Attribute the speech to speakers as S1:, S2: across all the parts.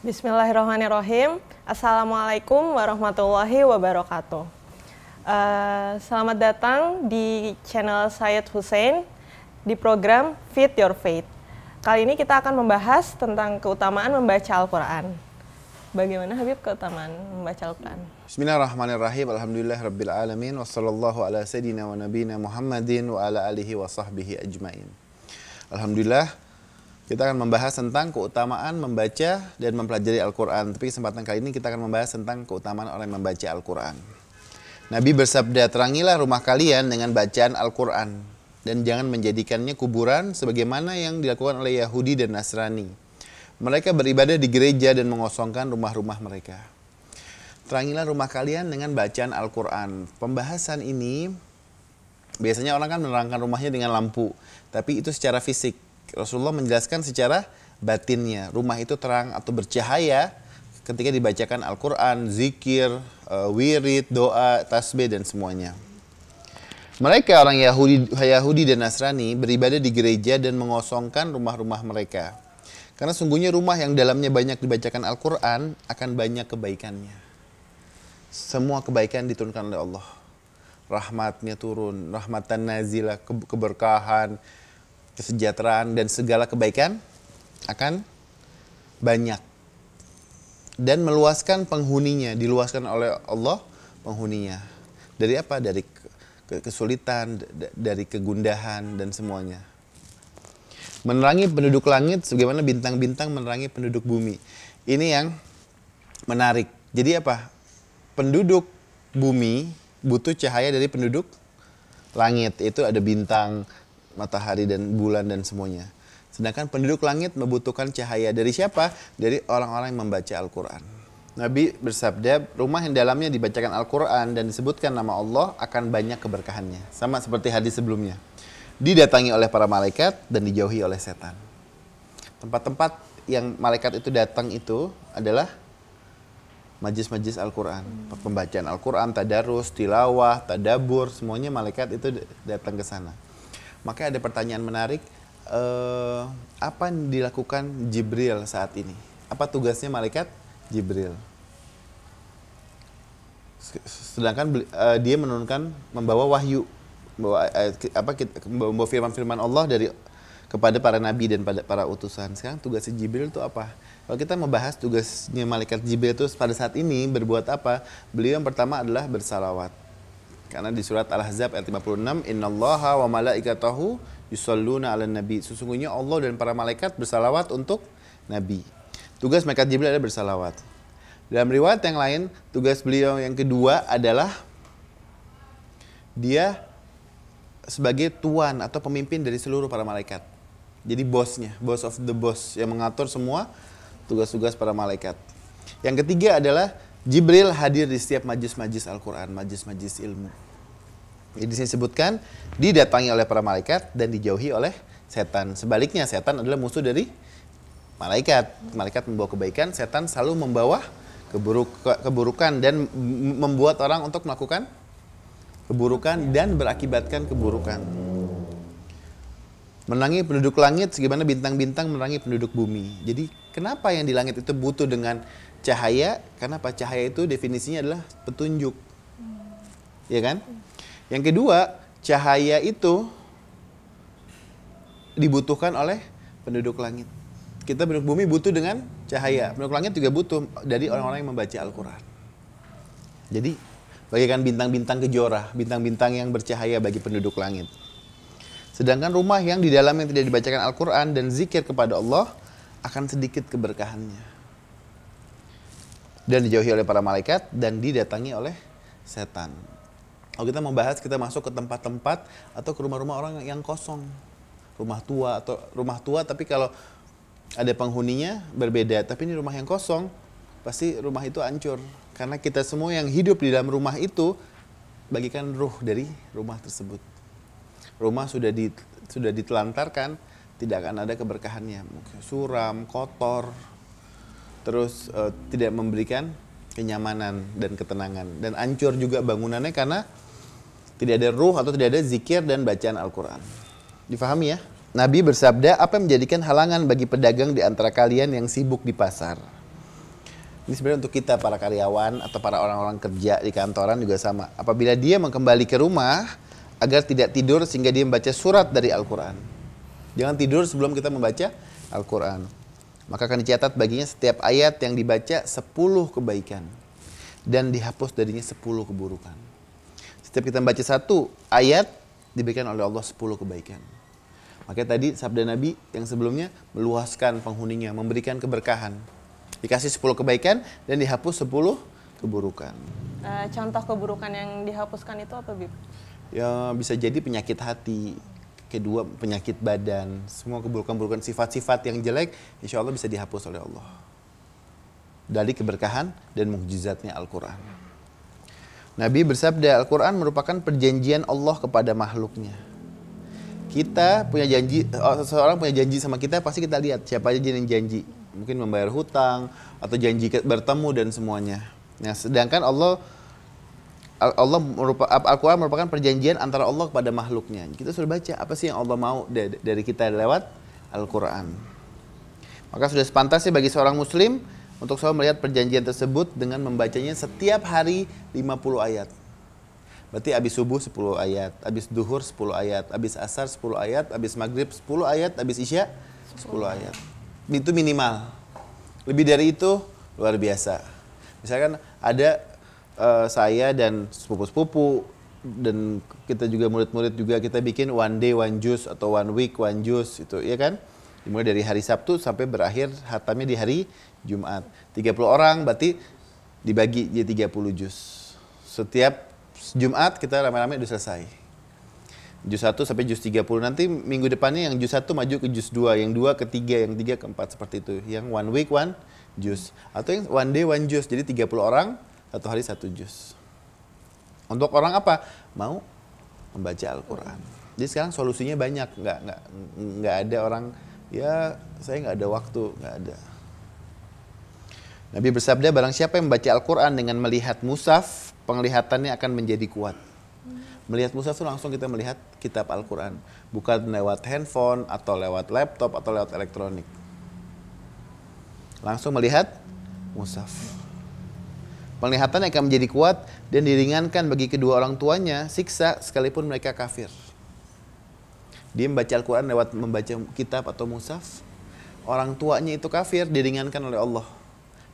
S1: Bismillahirrahmanirrahim. Assalamualaikum warahmatullahi wabarakatuh. Uh, selamat datang di channel Syed Hussein di program Fit Your Faith. Kali ini kita akan membahas tentang keutamaan membaca Al-Quran. Bagaimana Habib keutamaan membaca Al-Quran?
S2: Bismillahirrahmanirrahim. Alhamdulillah Rabbil Alamin. Wassallallahu ala sayyidina wa nabina Muhammadin wa ala alihi wa ajmain. Alhamdulillah kita akan membahas tentang keutamaan membaca dan mempelajari Al-Quran. Tapi kesempatan kali ini kita akan membahas tentang keutamaan orang yang membaca Al-Quran. Nabi bersabda, terangilah rumah kalian dengan bacaan Al-Quran. Dan jangan menjadikannya kuburan sebagaimana yang dilakukan oleh Yahudi dan Nasrani. Mereka beribadah di gereja dan mengosongkan rumah-rumah mereka. Terangilah rumah kalian dengan bacaan Al-Quran. Pembahasan ini, biasanya orang kan menerangkan rumahnya dengan lampu. Tapi itu secara fisik Rasulullah menjelaskan secara batinnya. Rumah itu terang atau bercahaya ketika dibacakan Al-Quran, zikir, uh, wirid, doa, tasbih, dan semuanya. Mereka orang Yahudi, Yahudi dan Nasrani beribadah di gereja dan mengosongkan rumah-rumah mereka. Karena sungguhnya rumah yang dalamnya banyak dibacakan Al-Quran akan banyak kebaikannya. Semua kebaikan diturunkan oleh Allah. Rahmatnya turun, rahmatan nazilah, keberkahan, kesejahteraan dan segala kebaikan akan banyak. Dan meluaskan penghuninya diluaskan oleh Allah penghuninya. Dari apa? Dari kesulitan dari kegundahan dan semuanya. Menerangi penduduk langit sebagaimana bintang-bintang menerangi penduduk bumi. Ini yang menarik. Jadi apa? Penduduk bumi butuh cahaya dari penduduk langit. Itu ada bintang matahari dan bulan dan semuanya. Sedangkan penduduk langit membutuhkan cahaya dari siapa? Dari orang-orang yang membaca Al-Quran. Nabi bersabda, rumah yang dalamnya dibacakan Al-Quran dan disebutkan nama Allah akan banyak keberkahannya. Sama seperti hadis sebelumnya. Didatangi oleh para malaikat dan dijauhi oleh setan. Tempat-tempat yang malaikat itu datang itu adalah majlis-majlis Al-Quran. Pembacaan Al-Quran, tadarus, tilawah, tadabur, semuanya malaikat itu datang ke sana. Maka ada pertanyaan menarik, uh, apa yang dilakukan Jibril saat ini? Apa tugasnya malaikat Jibril? Sedangkan uh, dia menurunkan membawa wahyu, membawa uh, apa membawa firman-firman Allah dari kepada para nabi dan pada para utusan. Sekarang tugasnya Jibril itu apa? Kalau kita membahas tugasnya malaikat Jibril itu pada saat ini berbuat apa? Beliau yang pertama adalah bersalawat karena di surat Al-Ahzab ayat 56, "Innallaha wa malaikatahu yusalluna 'alan nabi." Sesungguhnya Allah dan para malaikat bersalawat untuk nabi. Tugas malaikat Jibril adalah bersalawat. Dalam riwayat yang lain, tugas beliau yang kedua adalah dia sebagai tuan atau pemimpin dari seluruh para malaikat. Jadi bosnya, boss of the boss yang mengatur semua tugas-tugas para malaikat. Yang ketiga adalah Jibril hadir di setiap majlis-majlis Al-Quran, majlis-majlis ilmu. Jadi disebutkan didatangi oleh para malaikat dan dijauhi oleh setan. Sebaliknya setan adalah musuh dari malaikat. Malaikat membawa kebaikan, setan selalu membawa keburuk, keburukan dan membuat orang untuk melakukan keburukan dan berakibatkan keburukan. Menangi penduduk langit sebagaimana bintang-bintang menangi penduduk bumi. Jadi kenapa yang di langit itu butuh dengan cahaya? Karena apa? Cahaya itu definisinya adalah petunjuk. Hmm. ya kan? Yang kedua cahaya itu dibutuhkan oleh penduduk langit. Kita penduduk bumi butuh dengan cahaya. Penduduk langit juga butuh dari orang-orang yang membaca Al-Quran. Jadi bagaikan bintang-bintang kejora bintang-bintang yang bercahaya bagi penduduk langit sedangkan rumah yang di dalam yang tidak dibacakan Al-Quran dan zikir kepada Allah akan sedikit keberkahannya dan dijauhi oleh para malaikat dan didatangi oleh setan. Kalau kita mau bahas, kita masuk ke tempat-tempat atau ke rumah-rumah orang yang kosong. Rumah tua atau rumah tua tapi kalau ada penghuninya berbeda. Tapi ini rumah yang kosong, pasti rumah itu hancur. Karena kita semua yang hidup di dalam rumah itu bagikan ruh dari rumah tersebut. Rumah sudah di, sudah ditelantarkan, tidak akan ada keberkahannya. Suram, kotor, terus uh, tidak memberikan kenyamanan dan ketenangan dan ancur juga bangunannya karena tidak ada ruh atau tidak ada zikir dan bacaan Al-Quran. Difahami ya? Nabi bersabda, apa yang menjadikan halangan bagi pedagang di antara kalian yang sibuk di pasar? Ini sebenarnya untuk kita para karyawan atau para orang-orang kerja di kantoran juga sama. Apabila dia kembali ke rumah agar tidak tidur sehingga dia membaca surat dari Al-Qur'an. Jangan tidur sebelum kita membaca Al-Qur'an. Maka akan dicatat baginya setiap ayat yang dibaca 10 kebaikan dan dihapus darinya 10 keburukan. Setiap kita membaca satu ayat diberikan oleh Allah 10 kebaikan. Makanya tadi sabda Nabi yang sebelumnya meluaskan penghuninya, memberikan keberkahan. Dikasih 10 kebaikan dan dihapus 10 keburukan.
S1: Uh, contoh keburukan yang dihapuskan itu apa, Bib?
S2: Ya bisa jadi penyakit hati, kedua penyakit badan, semua keburukan-keburukan sifat-sifat yang jelek, insya Allah bisa dihapus oleh Allah. Dari keberkahan dan mukjizatnya Al-Quran. Nabi bersabda, Al-Quran merupakan perjanjian Allah kepada makhluknya. Kita punya janji, oh, seseorang punya janji sama kita, pasti kita lihat siapa aja yang janji. Mungkin membayar hutang, atau janji bertemu dan semuanya. Nah, sedangkan Allah Allah Al-Quran merupakan perjanjian antara Allah kepada makhluknya. Kita sudah baca apa sih yang Allah mau dari kita lewat Al-Quran. Maka sudah sepantasnya bagi seorang muslim untuk selalu melihat perjanjian tersebut dengan membacanya setiap hari 50 ayat. Berarti habis subuh 10 ayat, habis duhur 10 ayat, habis asar 10 ayat, habis maghrib 10 ayat, habis isya 10 ayat. Itu minimal. Lebih dari itu luar biasa. Misalkan ada uh, saya dan sepupu-sepupu dan kita juga murid-murid juga kita bikin one day one juice atau one week one juice itu ya kan? Dimulai dari hari Sabtu sampai berakhir hatamnya di hari Jumat. 30 orang berarti dibagi jadi 30 jus. Setiap Jumat kita rame-rame udah selesai. Jus 1 sampai jus 30 nanti minggu depannya yang jus 1 maju ke jus 2 yang 2 ke 3 yang 3 ke 4 seperti itu. Yang one week one jus atau yang one day one juice. Jadi 30 orang satu hari satu juz. Untuk orang apa? Mau membaca Al-Quran. Jadi sekarang solusinya banyak, nggak nggak nggak ada orang ya saya nggak ada waktu, nggak ada. Nabi bersabda, barang siapa yang membaca Al-Quran dengan melihat musaf, penglihatannya akan menjadi kuat. Melihat musaf itu langsung kita melihat kitab Al-Quran. Bukan lewat handphone, atau lewat laptop, atau lewat elektronik. Langsung melihat musaf. Penglihatan akan menjadi kuat dan diringankan bagi kedua orang tuanya siksa sekalipun mereka kafir. Dia membaca Al-Quran lewat membaca kitab atau musaf. Orang tuanya itu kafir, diringankan oleh Allah.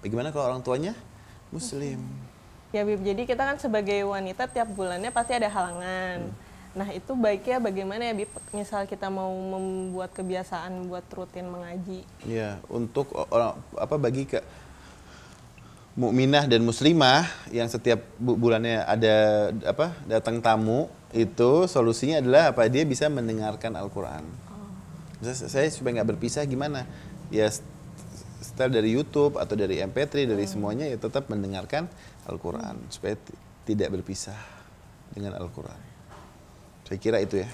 S2: Bagaimana kalau orang tuanya muslim?
S1: Ya Bib, jadi kita kan sebagai wanita tiap bulannya pasti ada halangan. Hmm. Nah itu baiknya bagaimana ya Bib, misal kita mau membuat kebiasaan buat rutin mengaji?
S2: Ya, untuk orang apa bagi ke mukminah dan muslimah yang setiap bulannya ada apa datang tamu itu solusinya adalah apa dia bisa mendengarkan Al-Quran. Oh. Saya supaya nggak berpisah gimana? Ya setel dari YouTube atau dari MP3 dari hmm. semuanya ya tetap mendengarkan Al-Quran hmm. supaya tidak berpisah dengan Al-Quran. Saya kira itu ya.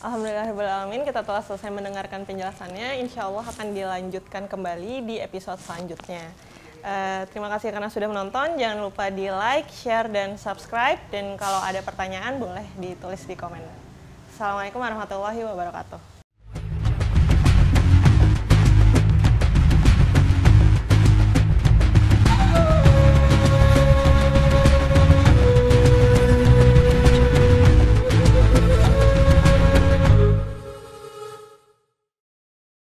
S1: Alhamdulillahirrahmanirrahim kita telah selesai mendengarkan penjelasannya. Insya Allah akan dilanjutkan kembali di episode selanjutnya. Uh, terima kasih karena sudah menonton. Jangan lupa di like, share, dan subscribe. Dan kalau ada pertanyaan boleh ditulis di komen. Assalamualaikum warahmatullahi wabarakatuh.